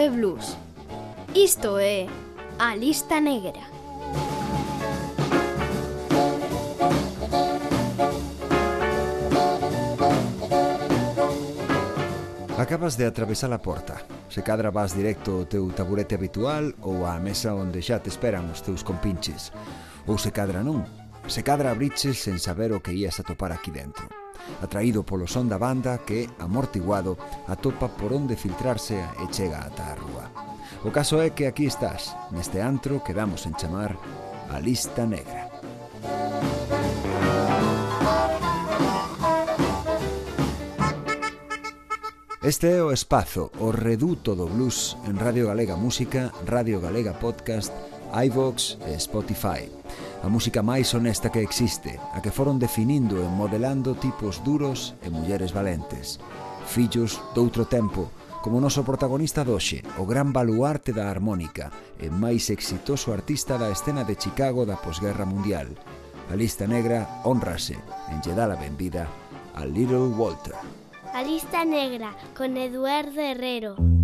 é blues. Isto é a lista negra. Acabas de atravesar a porta. Se cadra vas directo ao teu taburete habitual ou á mesa onde xa te esperan os teus compinches. Ou se cadra non, Se cadra abriches sen saber o que ías a topar aquí dentro. Atraído polo son da banda que, amortiguado, atopa por onde filtrarse e chega ata a rúa. O caso é que aquí estás, neste antro que damos en chamar a lista negra. Este é o espazo, o reduto do blues en Radio Galega Música, Radio Galega Podcast, iVox e Spotify a música máis honesta que existe, a que foron definindo e modelando tipos duros e mulleres valentes. Fillos doutro tempo, como o noso protagonista doxe, o gran baluarte da armónica e máis exitoso artista da escena de Chicago da posguerra mundial. A lista negra honrase en lle dá a benvida a Little Walter. A lista negra con Eduardo Herrero.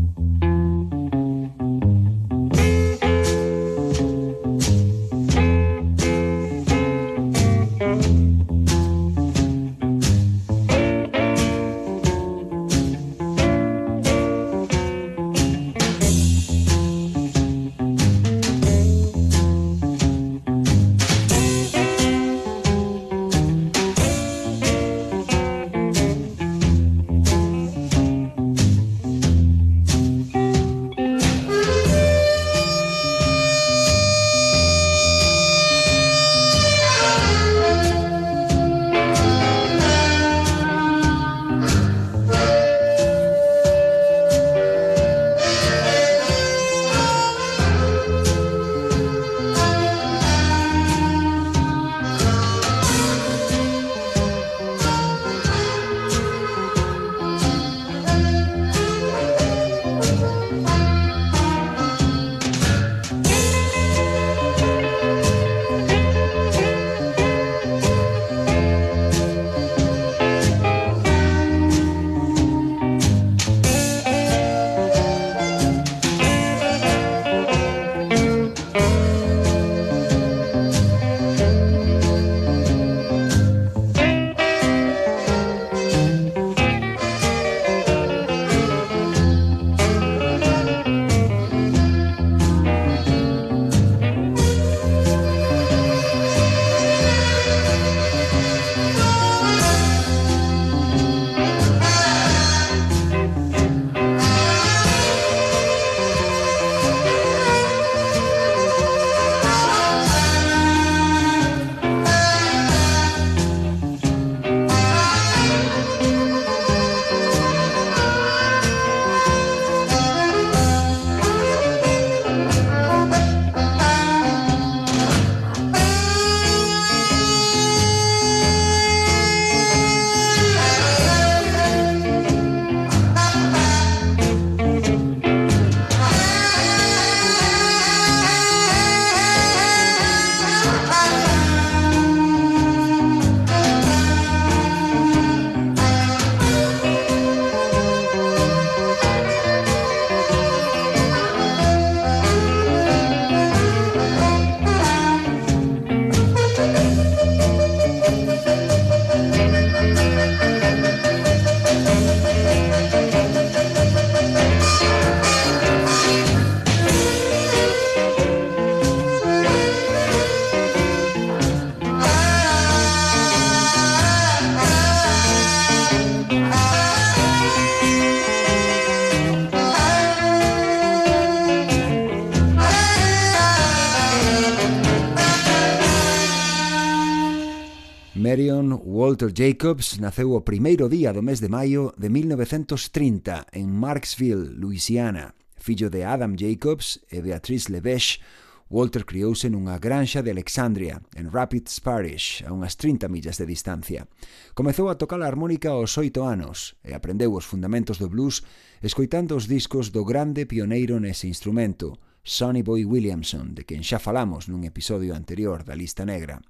Walter Jacobs naceu o primeiro día do mes de maio de 1930 en Marksville, Louisiana. Fillo de Adam Jacobs e Beatrice Levesh, Walter criouse nunha granxa de Alexandria, en Rapids Parish, a unhas 30 millas de distancia. Comezou a tocar a armónica aos oito anos e aprendeu os fundamentos do blues escoitando os discos do grande pioneiro nese instrumento, Sonny Boy Williamson, de quen xa falamos nun episodio anterior da Lista Negra.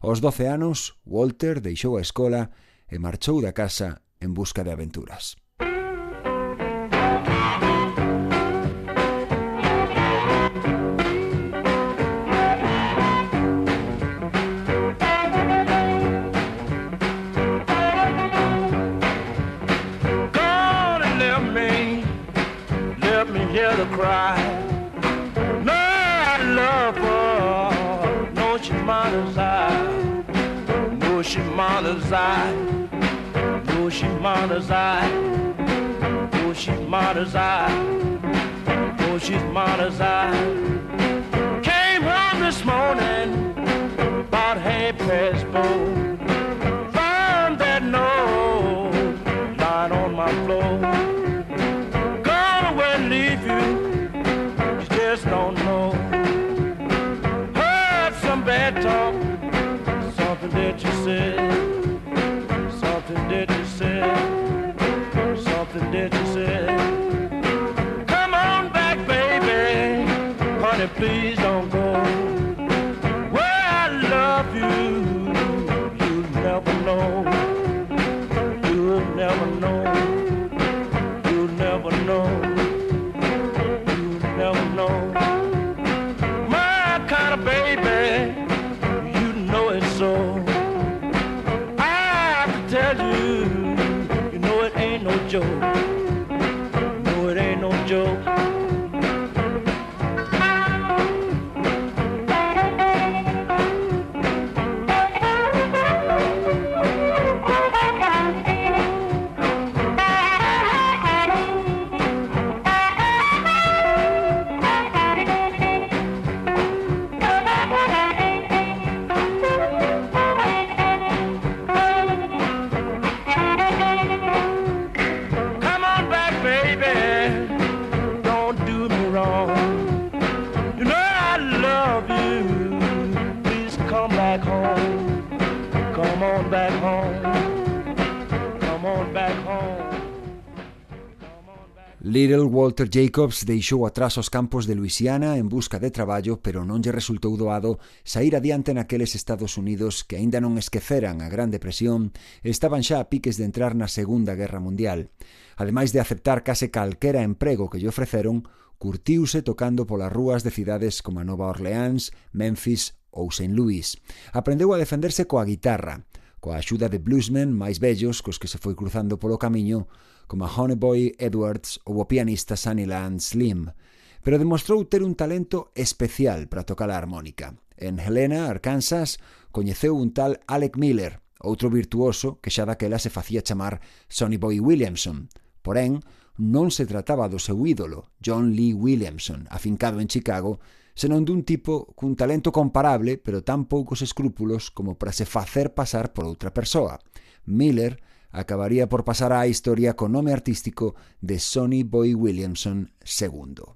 Aos 12 anos, Walter deixou a escola e marchou da casa en busca de aventuras. cry Shimano's eye. No Shimano's eye. No Shimano's eye. No Shimano's eye. No Shimano's eye. Came home this morning, bought hay press bowl. Found that note lying on my floor. Walter Jacobs deixou atrás os campos de Luisiana en busca de traballo, pero non lle resultou doado sair adiante naqueles Estados Unidos que aínda non esqueceran a Gran Depresión e estaban xa a piques de entrar na Segunda Guerra Mundial. Ademais de aceptar case calquera emprego que lle ofreceron, curtiuse tocando polas rúas de cidades como Nova Orleans, Memphis ou St. Louis. Aprendeu a defenderse coa guitarra, coa axuda de bluesmen máis bellos cos que se foi cruzando polo camiño, como a Honeyboy Edwards ou o pianista Sunnyland Slim, pero demostrou ter un talento especial para tocar a armónica. En Helena, Arkansas, coñeceu un tal Alec Miller, outro virtuoso que xa daquela se facía chamar Sonny Boy Williamson. Porén, non se trataba do seu ídolo, John Lee Williamson, afincado en Chicago, senón dun tipo cun talento comparable pero tan poucos escrúpulos como para se facer pasar por outra persoa. Miller acabaría por pasar á historia co nome artístico de Sonny Boy Williamson II.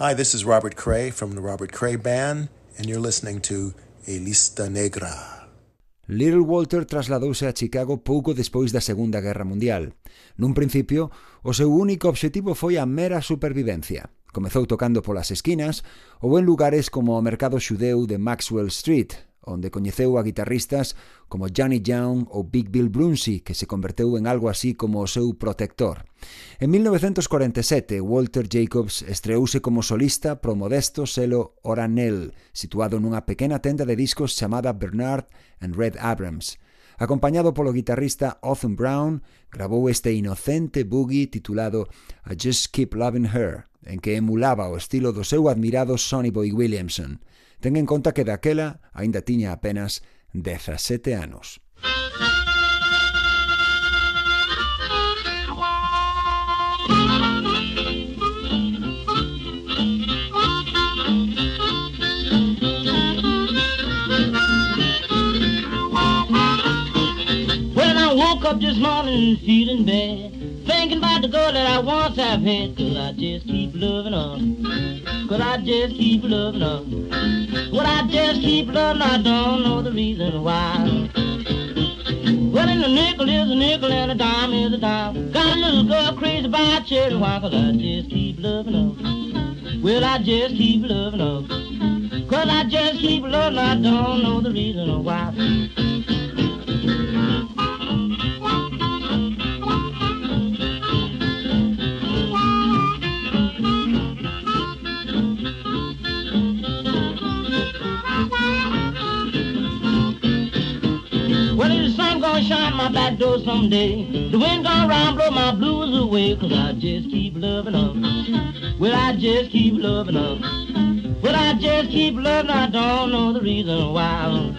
Hi, this is Robert Cray from the Robert Cray Band, and you're listening to Elista Negra. Little Walter trasladouse a Chicago pouco despois da Segunda Guerra Mundial. Nun principio, o seu único obxectivo foi a mera supervivencia. Comezou tocando polas esquinas ou en lugares como o mercado xudeu de Maxwell Street, onde coñeceu a guitarristas como Johnny Young ou Big Bill Brunsey, que se converteu en algo así como o seu protector. En 1947, Walter Jacobs estreouse como solista pro modesto selo Oranel, situado nunha pequena tenda de discos chamada Bernard and Red Abrams. Acompañado polo guitarrista Otham Brown, grabou este inocente boogie titulado I Just Keep Loving Her, en que emulaba o estilo do seu admirado Sonny Boy Williamson. Ten en conta que daquela aínda tiña apenas 17 anos. Up this morning feeling bad. Thinking about the girl that I once have had. Cause I just keep loving her. Cause I just keep loving her. Well, I just keep loving her. I don't know the reason why. Well, and a nickel is a nickel and a dime is a dime. Got a little girl crazy about cherry wine. Cause I just keep loving her. Well, I just keep loving her. Cause I just keep loving her. I don't know the reason why my back door someday. The wind gonna round blow my blues away. Cause I just keep loving her. Well, I just keep loving her. Well, I just keep loving her. I don't know the reason why.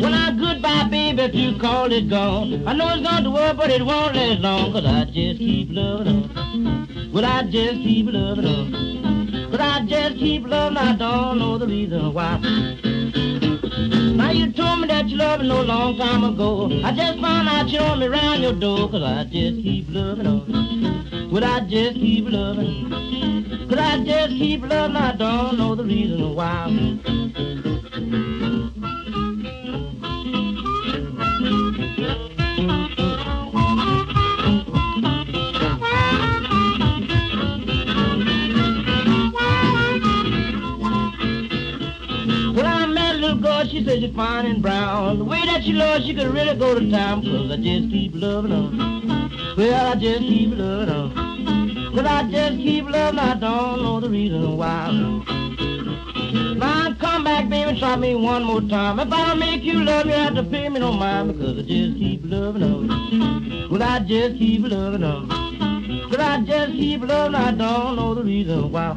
When I goodbye, baby, if you call it gone. I know it's gone to work, but it won't last long. Cause I just keep loving her. Well, I just keep loving her. But I just keep loving her. I don't know the reason why. Now you told me that you loved me no long time ago. I just found out you want me round your door, cause I just keep loving her. But I just keep loving Cause I just keep loving I don't know the reason why. She said you're fine and brown. The way that she loves, she could really go to town. Cause I just keep loving her. Well, I just keep loving her. Cause I just keep loving her. I don't know the reason why. Now come back, baby, try me one more time. If I don't make you love me, you have to pay me no mind. Because I just keep loving her. Well, I just keep loving her. But I just keep loving her. I don't know the reason why.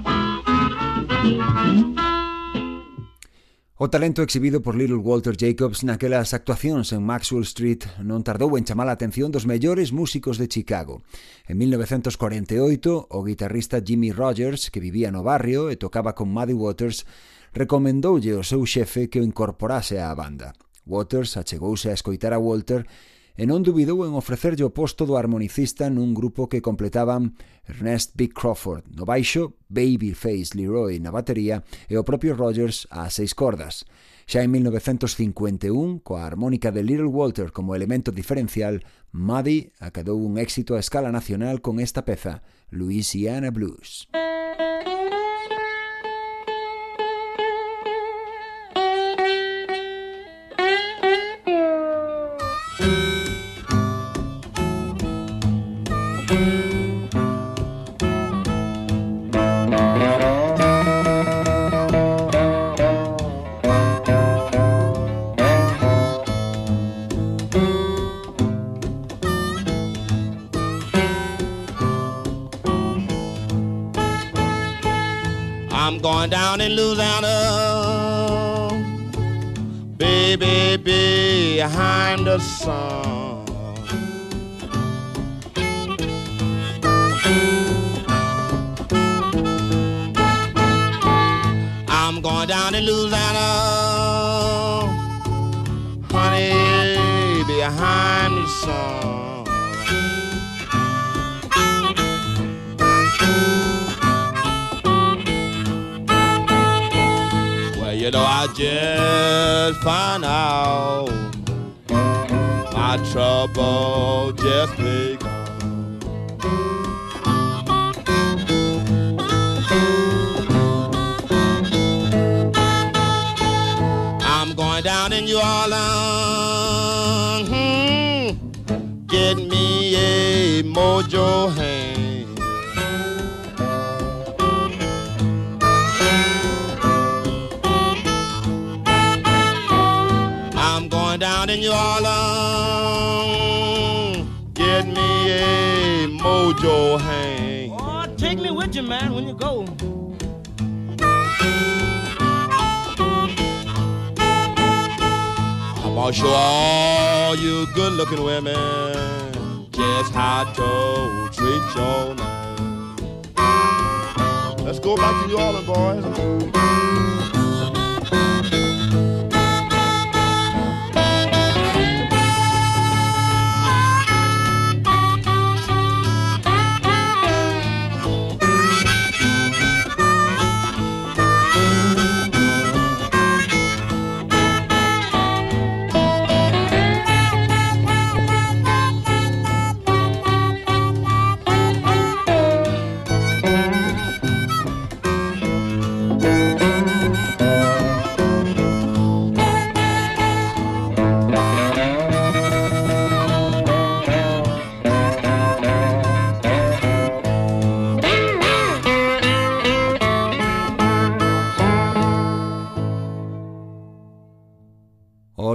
O talento exhibido por Little Walter Jacobs naquelas actuacións en Maxwell Street non tardou en chamar a atención dos mellores músicos de Chicago. En 1948, o guitarrista Jimmy Rogers, que vivía no barrio e tocaba con Muddy Waters, recomendoulle ao seu xefe que o incorporase á banda. Waters achegouse a escoitar a Walter e e non dubidou en ofrecerlle o posto do armonicista nun grupo que completaban Ernest B. Crawford no baixo, Babyface Leroy na batería e o propio Rogers a seis cordas. Xa en 1951, coa armónica de Little Walter como elemento diferencial, Muddy acadou un éxito a escala nacional con esta peza, Louisiana Blues. Música behind the sun. I'm going down to Louisiana, honey, behind the sun. You know, I just found out trouble just begun. I'm going down in New Orleans. Hmm, get me a mojo hand. I'm going down in New Orleans. Mojo hand. Oh, take me with you, man, when you go. I'm gonna show all you good looking women just how to treat your man. Let's go back to New Orleans, boys.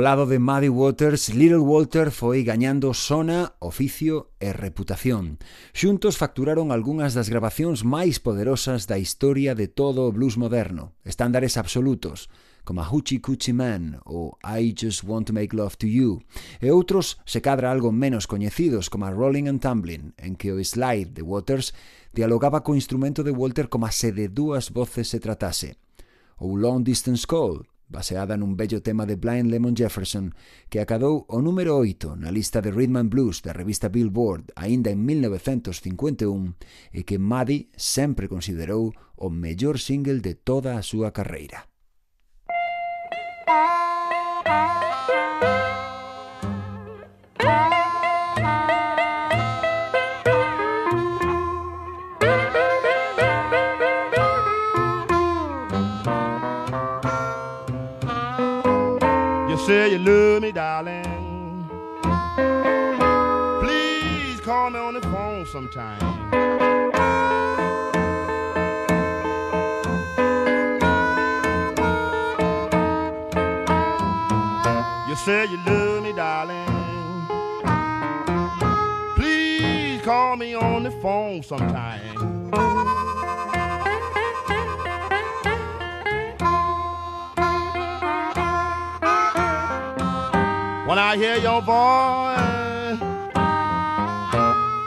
lado de Muddy Waters, Little Walter foi gañando sona, oficio e reputación. Xuntos facturaron algunhas das grabacións máis poderosas da historia de todo o blues moderno, estándares absolutos, como a Hoochie Coochie Man ou I Just Want to Make Love to You, e outros se cadra algo menos coñecidos como a Rolling and Tumbling, en que o slide de Waters dialogaba co instrumento de Walter como se de dúas voces se tratase, ou Long Distance Call, baseada nun bello tema de Blind Lemon Jefferson, que acadou o número 8 na lista de Rhythm and Blues da revista Billboard aínda en 1951 e que Maddie sempre considerou o mellor single de toda a súa carreira. Darling. Please call me on the phone sometime. You say you love me, darling. Please call me on the phone sometime. Hear your voice,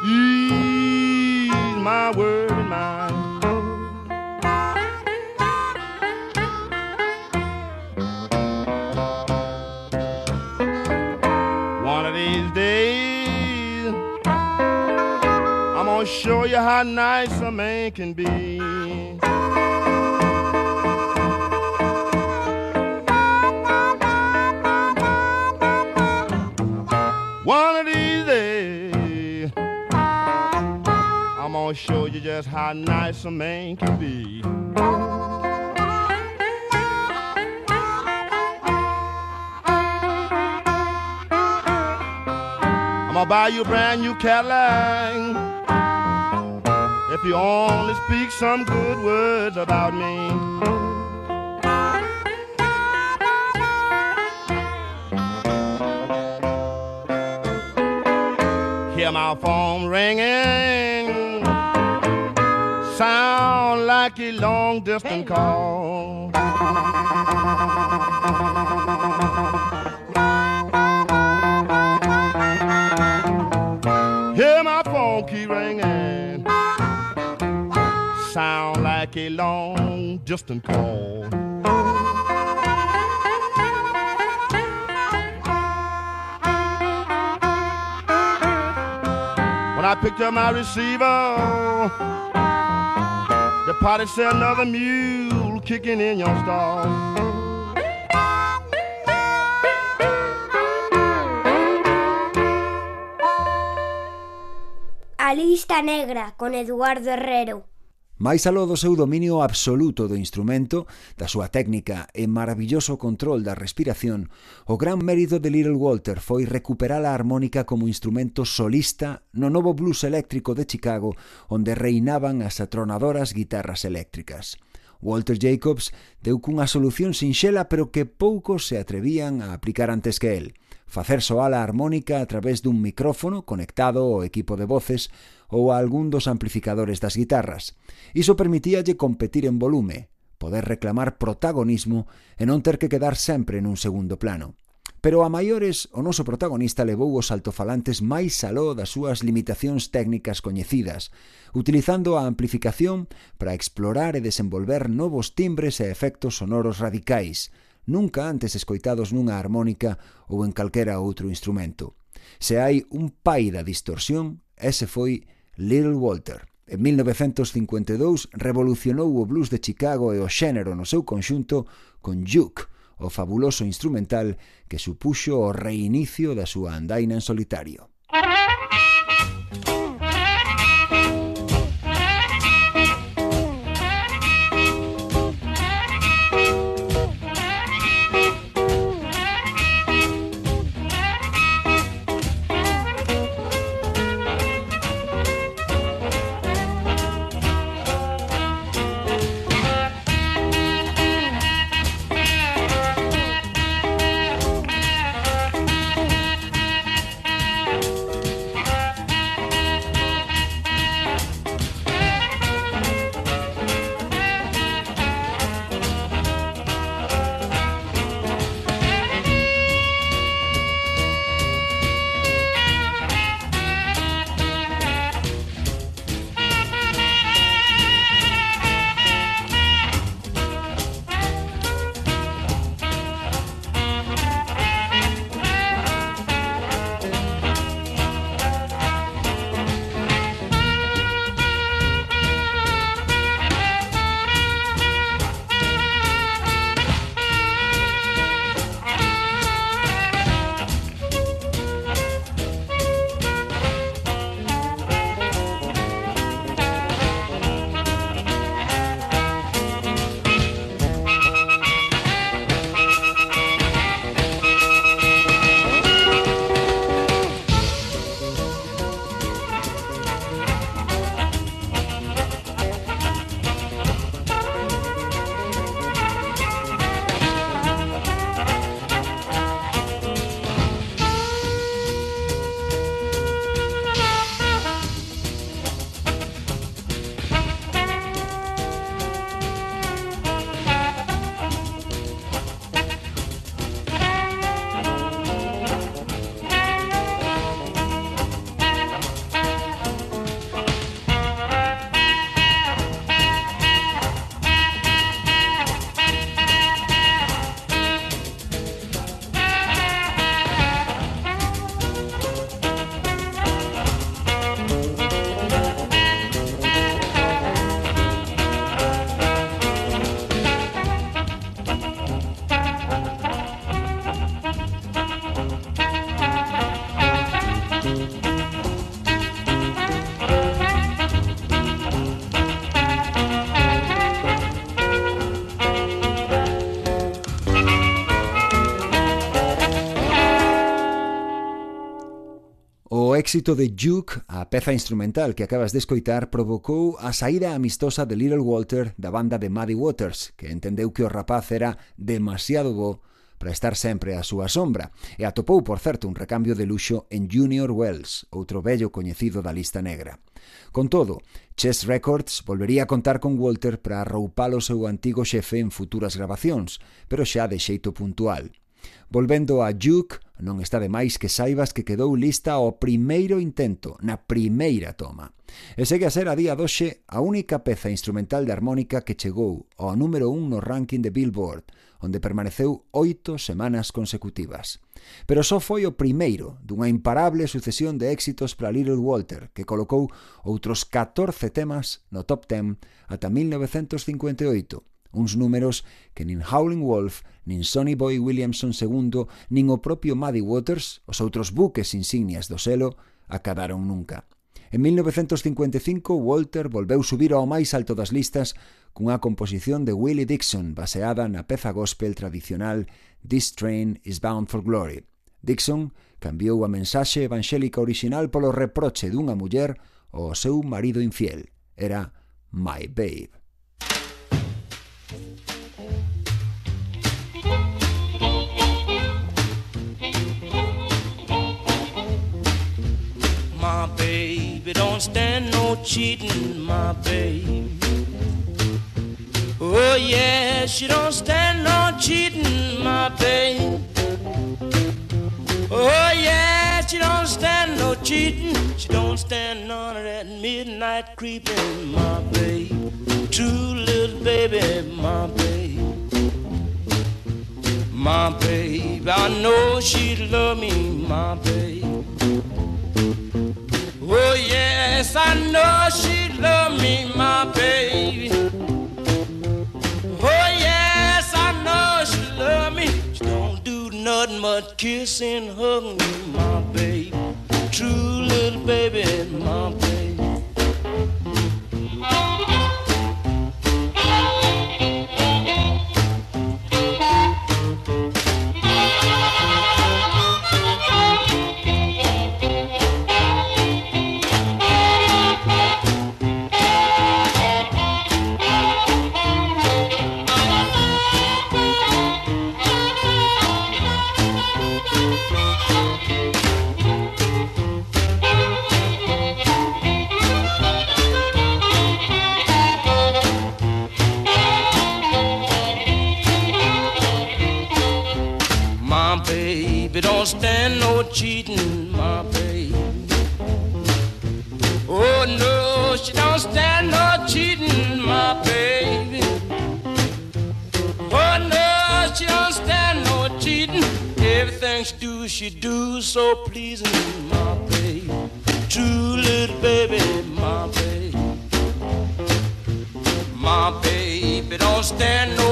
ease my worried mind. One of these days, I'm gonna show you how nice a man can be. Gonna show you just how nice a man can be. I'm gonna buy you a brand new Cadillac if you only speak some good words about me. Hear my phone ringing, sound like a long distance call. Hear my phone keep ringing, sound like a long distance call. When I picked up my receiver, the party said another mule kicking in your stall. A lista negra con Eduardo Herrero. Mais aló do seu dominio absoluto do instrumento, da súa técnica e maravilloso control da respiración, o gran mérito de Little Walter foi recuperar a armónica como instrumento solista no novo blues eléctrico de Chicago, onde reinaban as atronadoras guitarras eléctricas. Walter Jacobs deu cunha solución sinxela pero que poucos se atrevían a aplicar antes que el – facer soar a armónica a través dun micrófono conectado ao equipo de voces ou a algún dos amplificadores das guitarras. Iso permitíalle competir en volume, poder reclamar protagonismo e non ter que quedar sempre nun segundo plano. Pero a maiores, o noso protagonista levou os altofalantes máis aló das súas limitacións técnicas coñecidas, utilizando a amplificación para explorar e desenvolver novos timbres e efectos sonoros radicais, nunca antes escoitados nunha harmónica ou en calquera outro instrumento. Se hai un pai da distorsión, ese foi Little Walter. En 1952 revolucionou o blues de Chicago e o xénero no seu conxunto con Juke, o fabuloso instrumental que supuxo o reinicio da súa andaina en solitario. éxito de Juke, a peza instrumental que acabas de escoitar, provocou a saída amistosa de Little Walter da banda de Muddy Waters, que entendeu que o rapaz era demasiado bo para estar sempre á súa sombra, e atopou, por certo, un recambio de luxo en Junior Wells, outro vello coñecido da lista negra. Con todo, Chess Records volvería a contar con Walter para arroupar o seu antigo xefe en futuras grabacións, pero xa de xeito puntual. Volvendo a Duke, Non está de máis que saibas que quedou lista ao primeiro intento, na primeira toma. E segue a ser a día doxe a única peza instrumental de armónica que chegou ao número 1 no ranking de Billboard, onde permaneceu oito semanas consecutivas. Pero só foi o primeiro dunha imparable sucesión de éxitos para Little Walter, que colocou outros 14 temas no top 10 ata 1958, Uns números que nin Howling Wolf, nin Sonny Boy Williamson II, nin o propio Muddy Waters, os outros buques insignias do selo, acadaron nunca. En 1955, Walter volveu subir ao máis alto das listas cunha composición de Willie Dixon baseada na peza gospel tradicional This Train is Bound for Glory. Dixon cambiou a mensaxe evangélica orixinal polo reproche dunha muller ao seu marido infiel. Era My Babe. My baby don't stand no cheating, my baby. Oh yeah, she don't stand no cheating, my baby. Oh yeah, she don't stand no cheating. She don't stand none of that midnight creeping, my baby. True little baby, my baby. My baby, I know she'd love me, my baby. Oh yes, I know she love me, my baby. Oh yes, I know she love me. She don't do nothing but kiss and hug me, my baby. True little baby, my baby. Cheating, my baby. Oh no, she don't stand no cheating, my baby. Oh no, she don't stand no cheating. Everything she do, she do so pleasing, my baby. True little baby, my baby. My baby don't stand no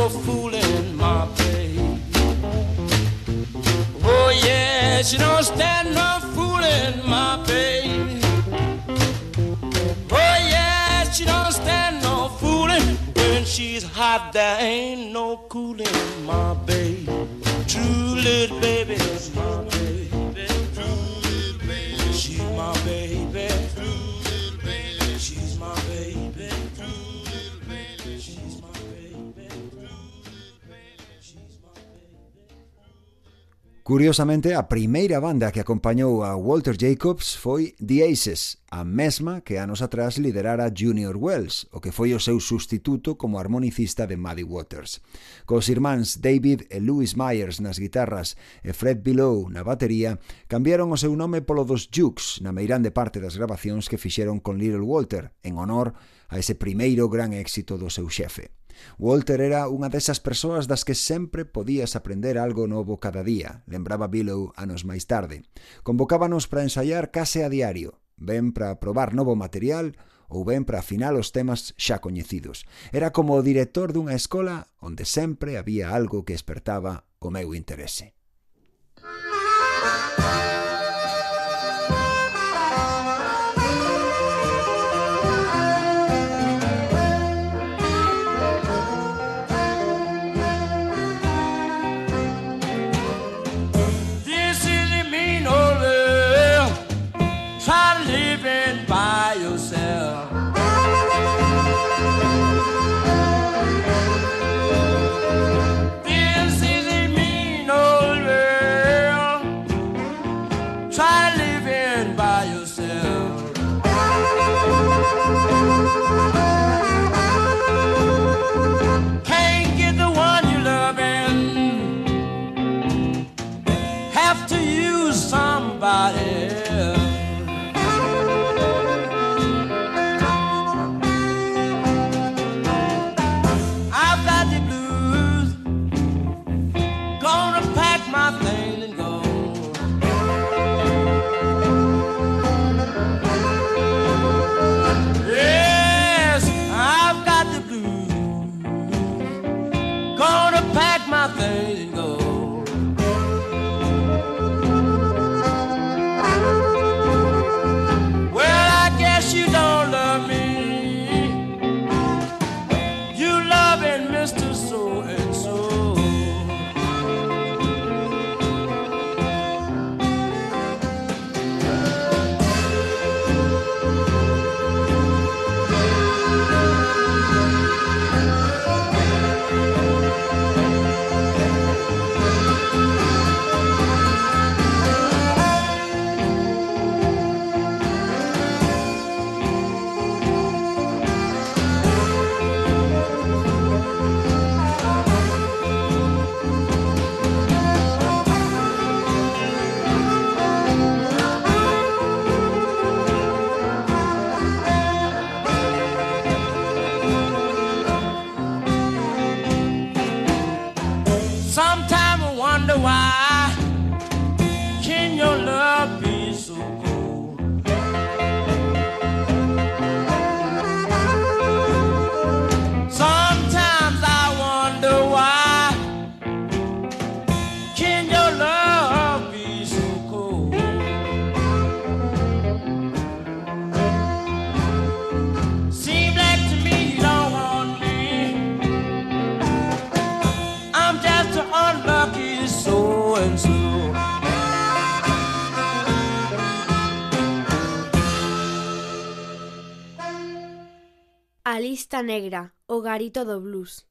there ain't no cooling, my baby. True little Curiosamente, a primeira banda que acompañou a Walter Jacobs foi The Aces, a mesma que anos atrás liderara Junior Wells, o que foi o seu sustituto como armonicista de Muddy Waters. Cos irmáns David e Louis Myers nas guitarras e Fred Below na batería, cambiaron o seu nome polo dos Jukes na meirande parte das grabacións que fixeron con Little Walter, en honor a ese primeiro gran éxito do seu xefe. Walter era unha desas persoas das que sempre podías aprender algo novo cada día, lembraba Billow anos máis tarde. Convocábanos para ensaiar case a diario, ben para probar novo material ou ben para afinar os temas xa coñecidos. Era como o director dunha escola onde sempre había algo que espertaba o meu interese. Lista Negra, o garito do blues.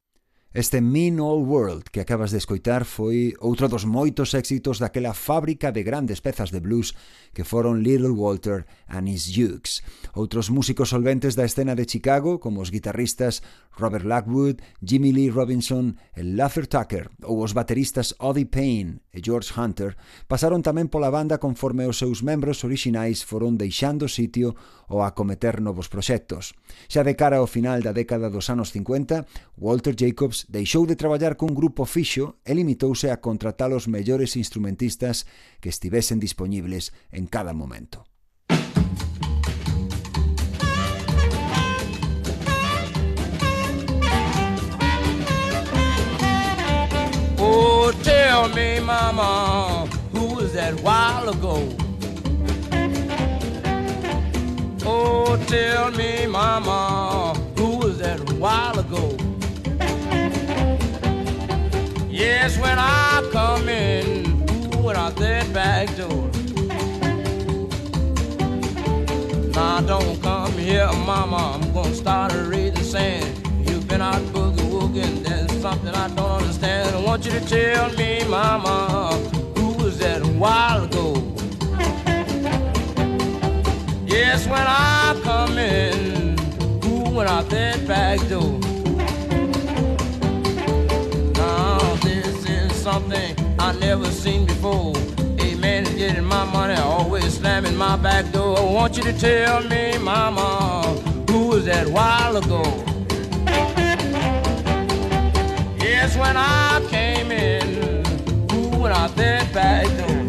Este Mean Old World que acabas de escoitar foi outro dos moitos éxitos daquela fábrica de grandes pezas de blues que foron Little Walter and His Jukes. Outros músicos solventes da escena de Chicago, como os guitarristas Robert Lockwood, Jimmy Lee Robinson e Laffer Tucker, ou os bateristas Odie Payne e George Hunter, pasaron tamén pola banda conforme os seus membros orixinais foron deixando sitio ou a cometer novos proxectos. Xa de cara ao final da década dos anos 50, Walter Jacobs deixou de traballar cun grupo fixo e limitouse a contratar os mellores instrumentistas que estivesen dispoñibles en cada momento. Oh, tell me, mama, who was that while ago? Tell me, mama, who was that a while ago? Yes, when I come in, ooh, I that back door. Now don't come here, mama, I'm gonna start a raising sand. You've been out boogie woogie, there's something I don't understand. I want you to tell me, mama, who was that a while ago? Yes, when I come in, who went out that back door? Now this is something I never seen before. A man is getting my money, always slamming my back door. I want you to tell me, mama, who was that while ago? Yes, when I came in, who went out that back door?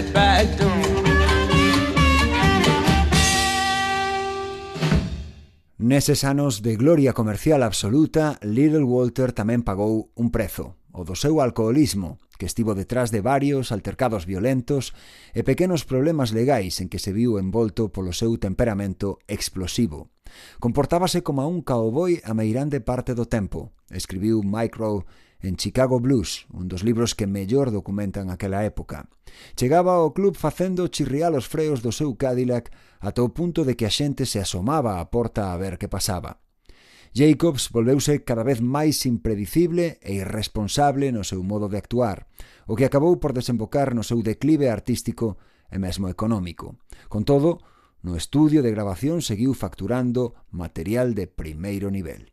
that back door. Neses anos de gloria comercial absoluta, Little Walter tamén pagou un prezo, o do seu alcoolismo, que estivo detrás de varios altercados violentos e pequenos problemas legais en que se viu envolto polo seu temperamento explosivo. Comportábase como un cowboy a meirande parte do tempo, escribiu Mike Rowe en Chicago Blues, un dos libros que mellor documentan aquela época. Chegaba ao club facendo chirriar os freos do seu Cadillac ata o punto de que a xente se asomaba á porta a ver que pasaba. Jacobs volveuse cada vez máis impredicible e irresponsable no seu modo de actuar, o que acabou por desembocar no seu declive artístico e mesmo económico. Con todo, no estudio de grabación seguiu facturando material de primeiro nivel.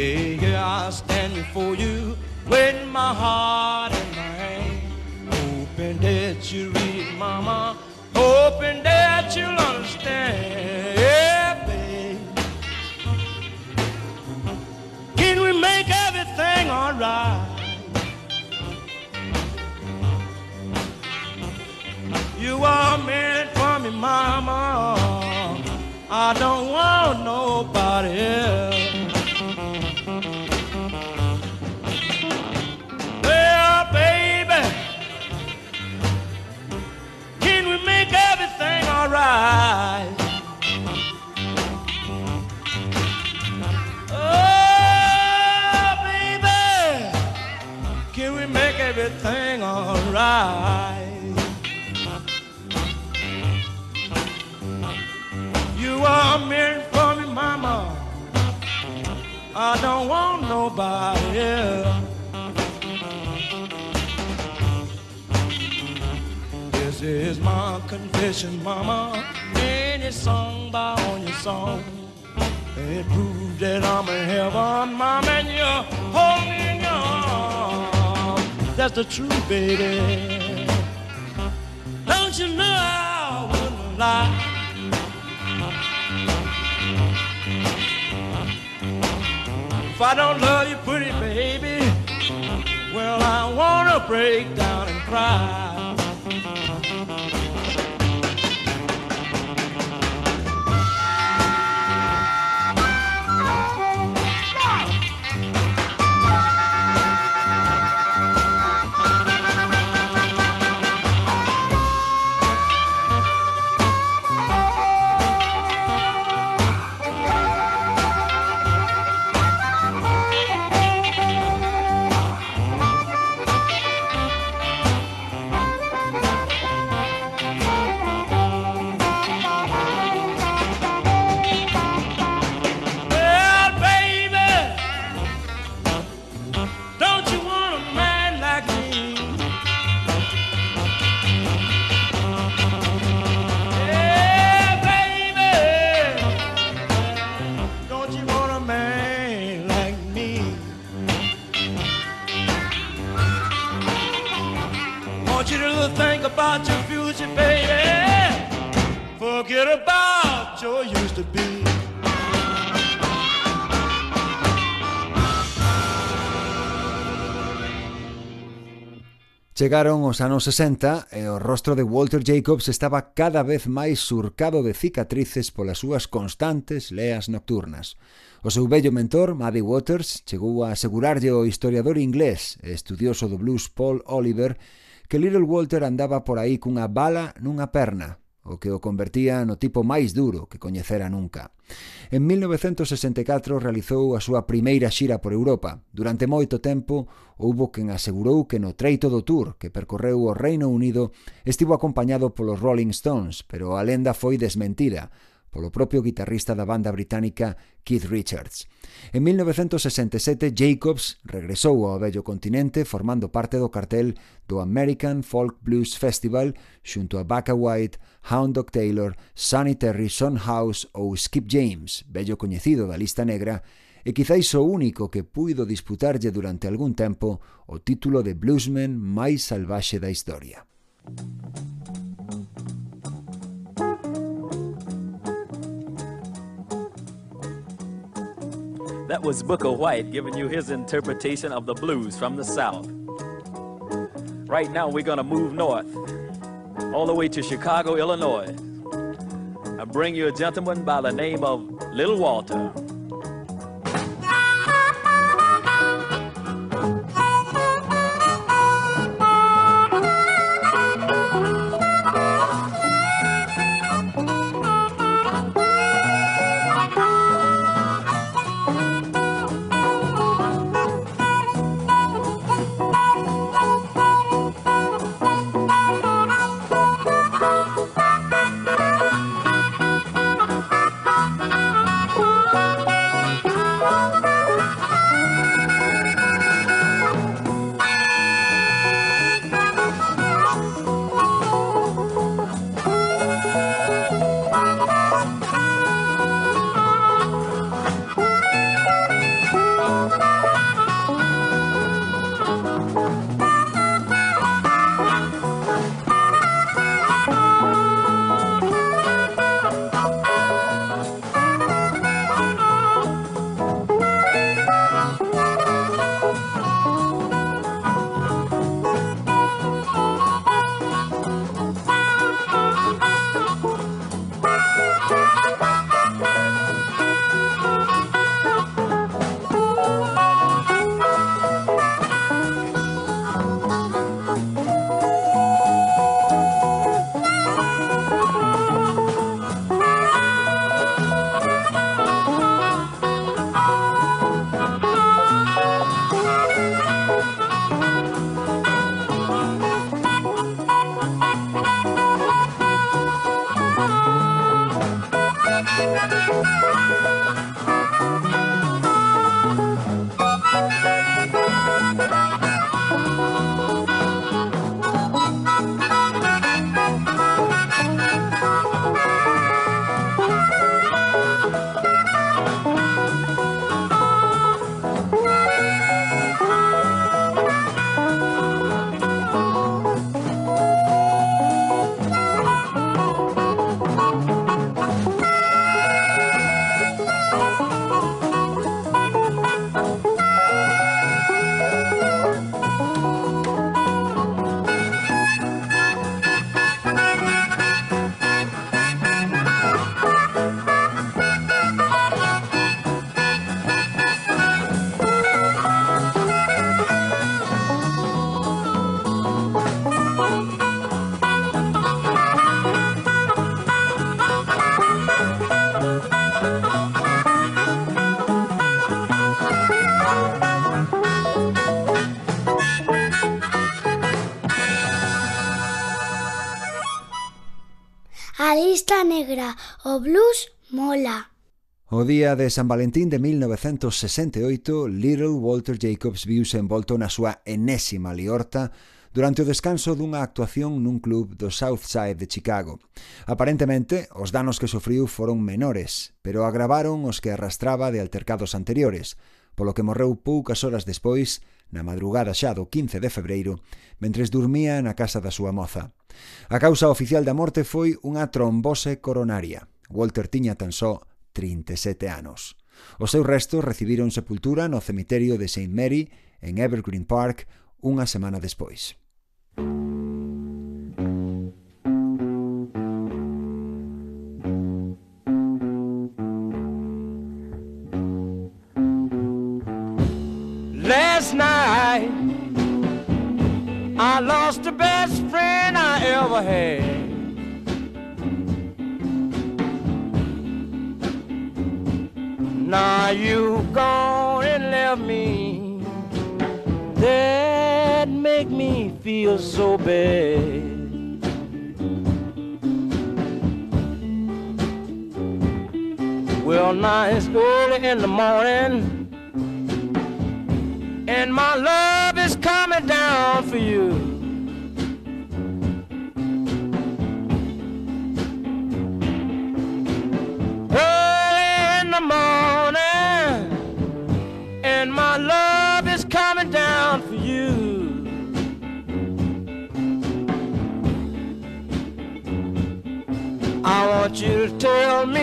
Here I stand before you with my heart in my hand. Hoping that you read mama. Hoping that you'll understand. Yeah, babe. Can we make everything alright? You are meant for me, mama. I don't want nobody else. This is my confession, mama. Any song by on your song. It proves that I'm in heaven, mama, and you're holding on. That's the truth, baby. Don't you know I wouldn't lie? If I don't love you, pretty baby, well, I wanna break down and cry. chegaron os anos 60 e o rostro de Walter Jacobs estaba cada vez máis surcado de cicatrices polas súas constantes leas nocturnas. O seu bello mentor, Maddie Waters, chegou a asegurarlle o historiador inglés e estudioso do blues Paul Oliver que Little Walter andaba por aí cunha bala nunha perna, o que o convertía no tipo máis duro que coñecera nunca. En 1964 realizou a súa primeira xira por Europa. Durante moito tempo houbo quen asegurou que no treito do tour que percorreu o Reino Unido estivo acompañado polos Rolling Stones, pero a lenda foi desmentida, polo propio guitarrista da banda británica Keith Richards. En 1967, Jacobs regresou ao vello continente formando parte do cartel do American Folk Blues Festival xunto a Baca White, Hound Dog Taylor, Sonny Terry, Son House ou Skip James, vello coñecido da lista negra, e quizáis o único que puido disputarlle durante algún tempo o título de bluesman máis salvaxe da historia. Thank you. That was Booker White giving you his interpretation of the blues from the South. Right now, we're going to move north, all the way to Chicago, Illinois. I bring you a gentleman by the name of Little Walter. sola. O día de San Valentín de 1968, Little Walter Jacobs viuse envolto na súa enésima liorta durante o descanso dunha actuación nun club do South Side de Chicago. Aparentemente, os danos que sufriu foron menores, pero agravaron os que arrastraba de altercados anteriores, polo que morreu poucas horas despois, na madrugada xa do 15 de febreiro, mentres dormía na casa da súa moza. A causa oficial da morte foi unha trombose coronaria. Walter tiña tan só 37 anos. Os seus restos recibiron sepultura no cemiterio de St. Mary en Evergreen Park unha semana despois. Last night I lost the best friend I ever had You gone and left me. That make me feel so bad. Well, now it's early in the morning and my love is coming down for you. Tell me,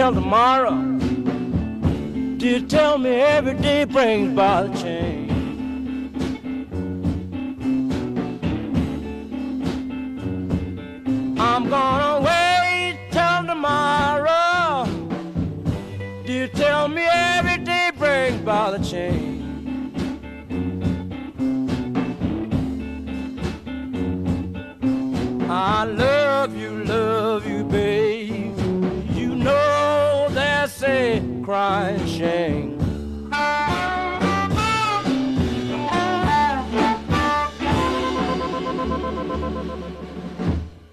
till tomorrow to tell me every day brings by the change. I'm gonna wait till tomorrow to tell me every day brings by the change. I love crashing.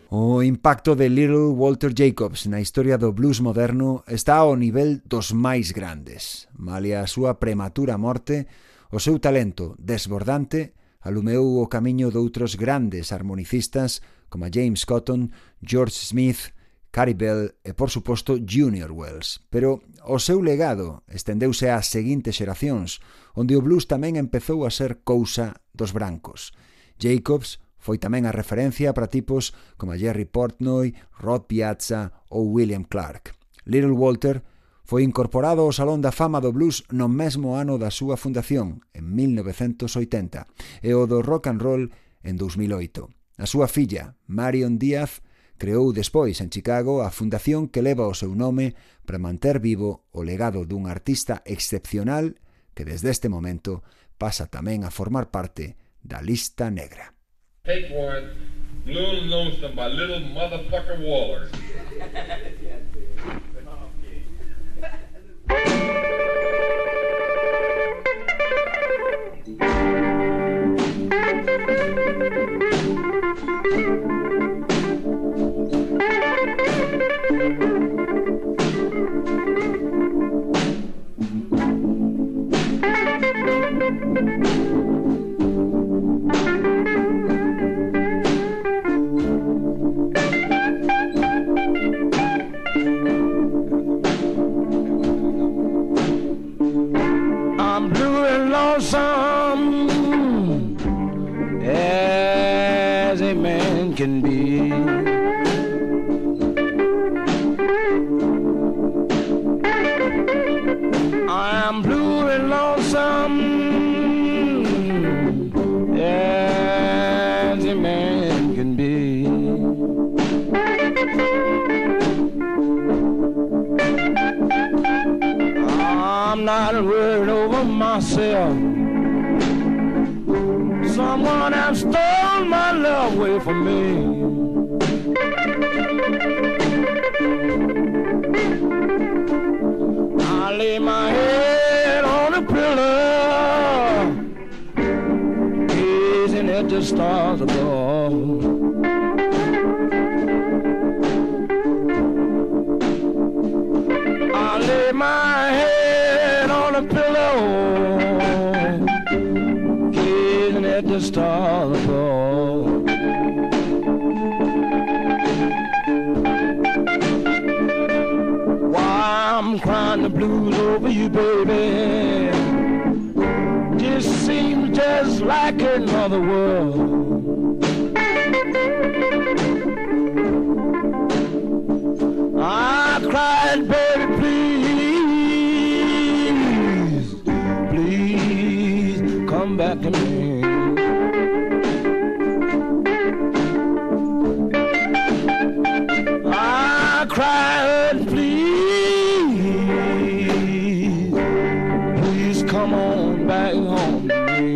O impacto de Little Walter Jacobs na historia do blues moderno está ao nivel dos máis grandes. Malia a súa prematura morte, o seu talento desbordante alumeou o camiño doutros grandes harmonicistas como James Cotton, George Smith Cary Bell e, por suposto, Junior Wells. Pero o seu legado estendeuse ás seguintes xeracións, onde o blues tamén empezou a ser cousa dos brancos. Jacobs foi tamén a referencia para tipos como Jerry Portnoy, Rod Piazza ou William Clark. Little Walter foi incorporado ao Salón da Fama do Blues no mesmo ano da súa fundación, en 1980, e o do Rock and Roll en 2008. A súa filla, Marion Díaz, creou despois en Chicago a fundación que leva o seu nome para manter vivo o legado dun artista excepcional que desde este momento pasa tamén a formar parte da lista negra. Take one, Little Lonesome by Little Motherfucker Waller. come back to me. I cried, please, please come on back home to me.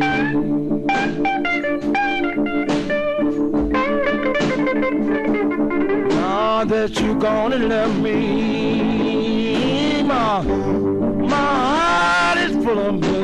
Now that you're and left me, my, my heart is full of misery.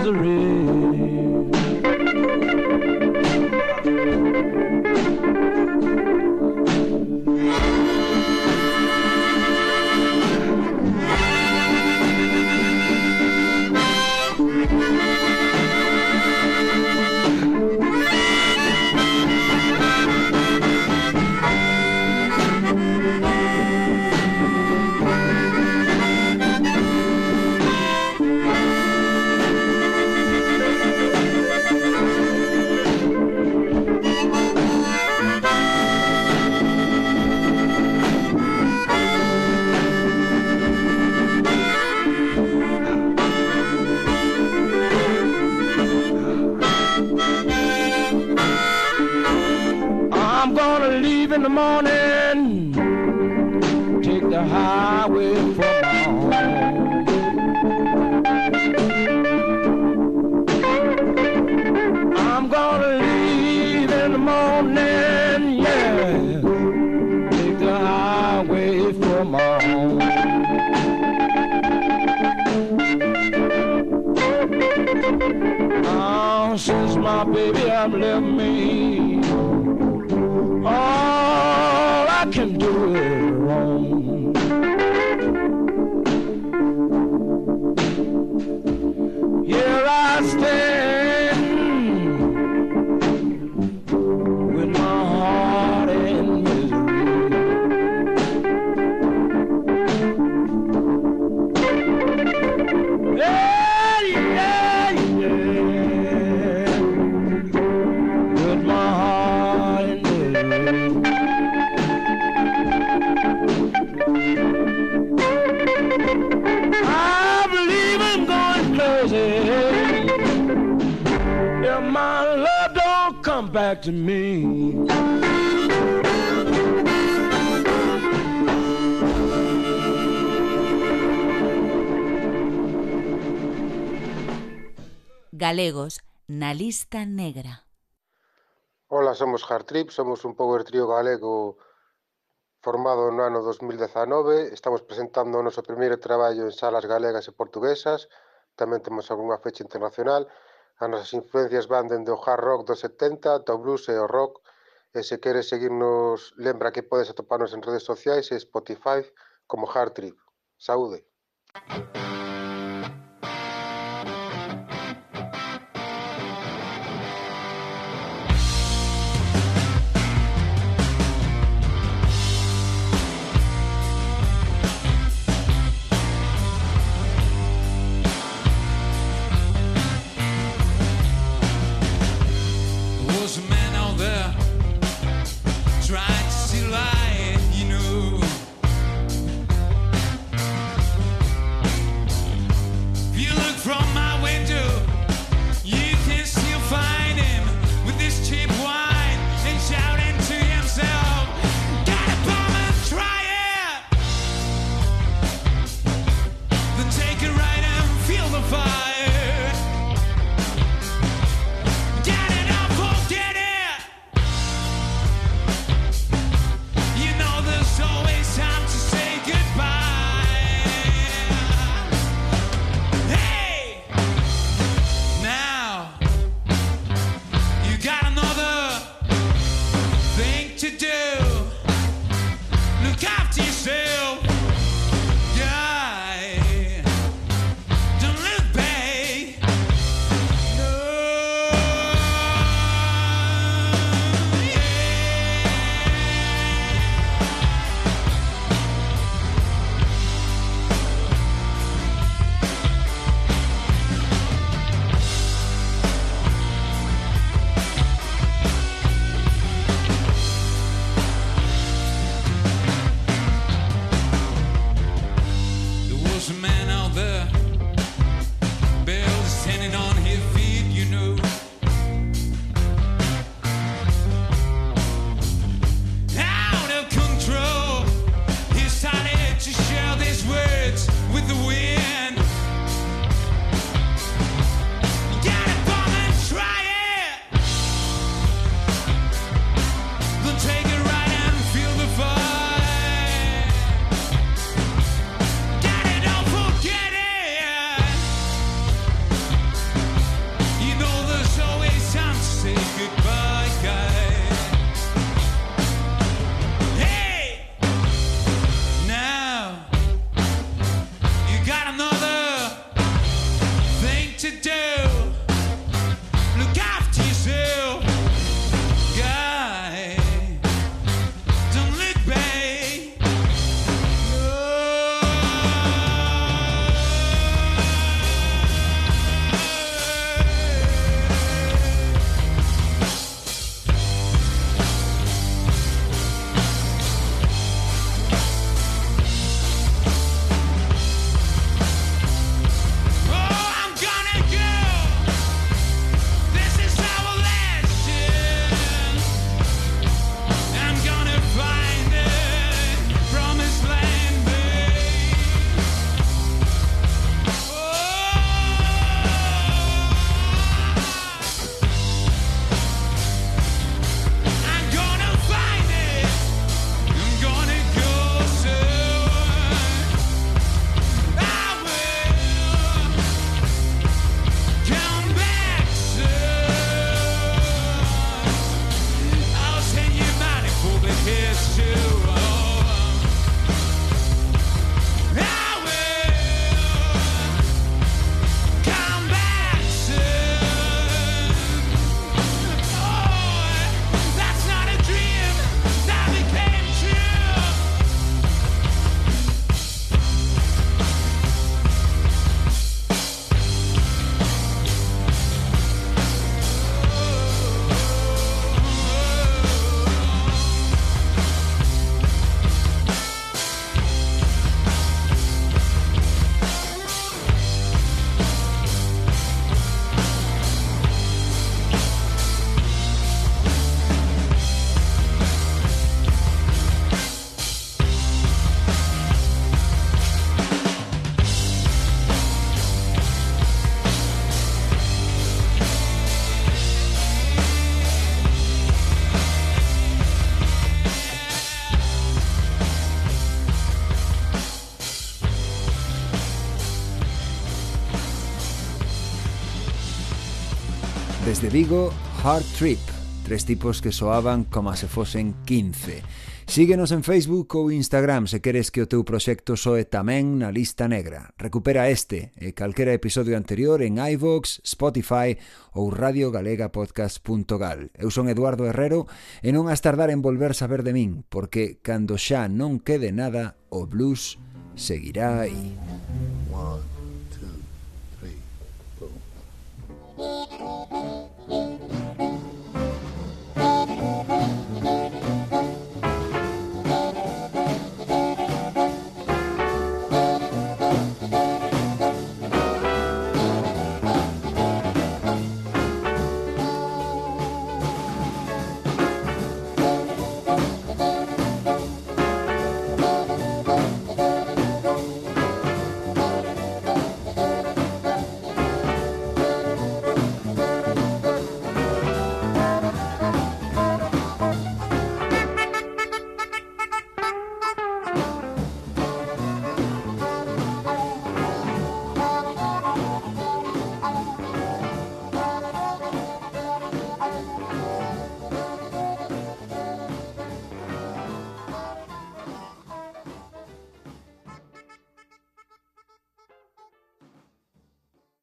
The morning, roam. Here I stand to me. galegos na lista negra. Ola, somos Hard Trip, somos un power trío galego formado no ano 2019. Estamos presentando o noso primeiro traballo en salas galegas e portuguesas. Tamén temos algunha fecha internacional. As nosas influencias van dende o hard rock dos 70 ata o blues e o rock. E se queres seguirnos, lembra que podes atoparnos en redes sociais e Spotify como Hard Trip. Saúde. Saúde. Desde Vigo, Hard Trip, tres tipos que soaban como se fosen 15. Síguenos en Facebook ou Instagram se queres que o teu proxecto soe tamén na lista negra. Recupera este e calquera episodio anterior en iVoox, Spotify ou radiogalegapodcast.gal. Eu son Eduardo Herrero e non has tardar en volver saber de min, porque cando xa non quede nada, o blues seguirá aí. One, two, three, four.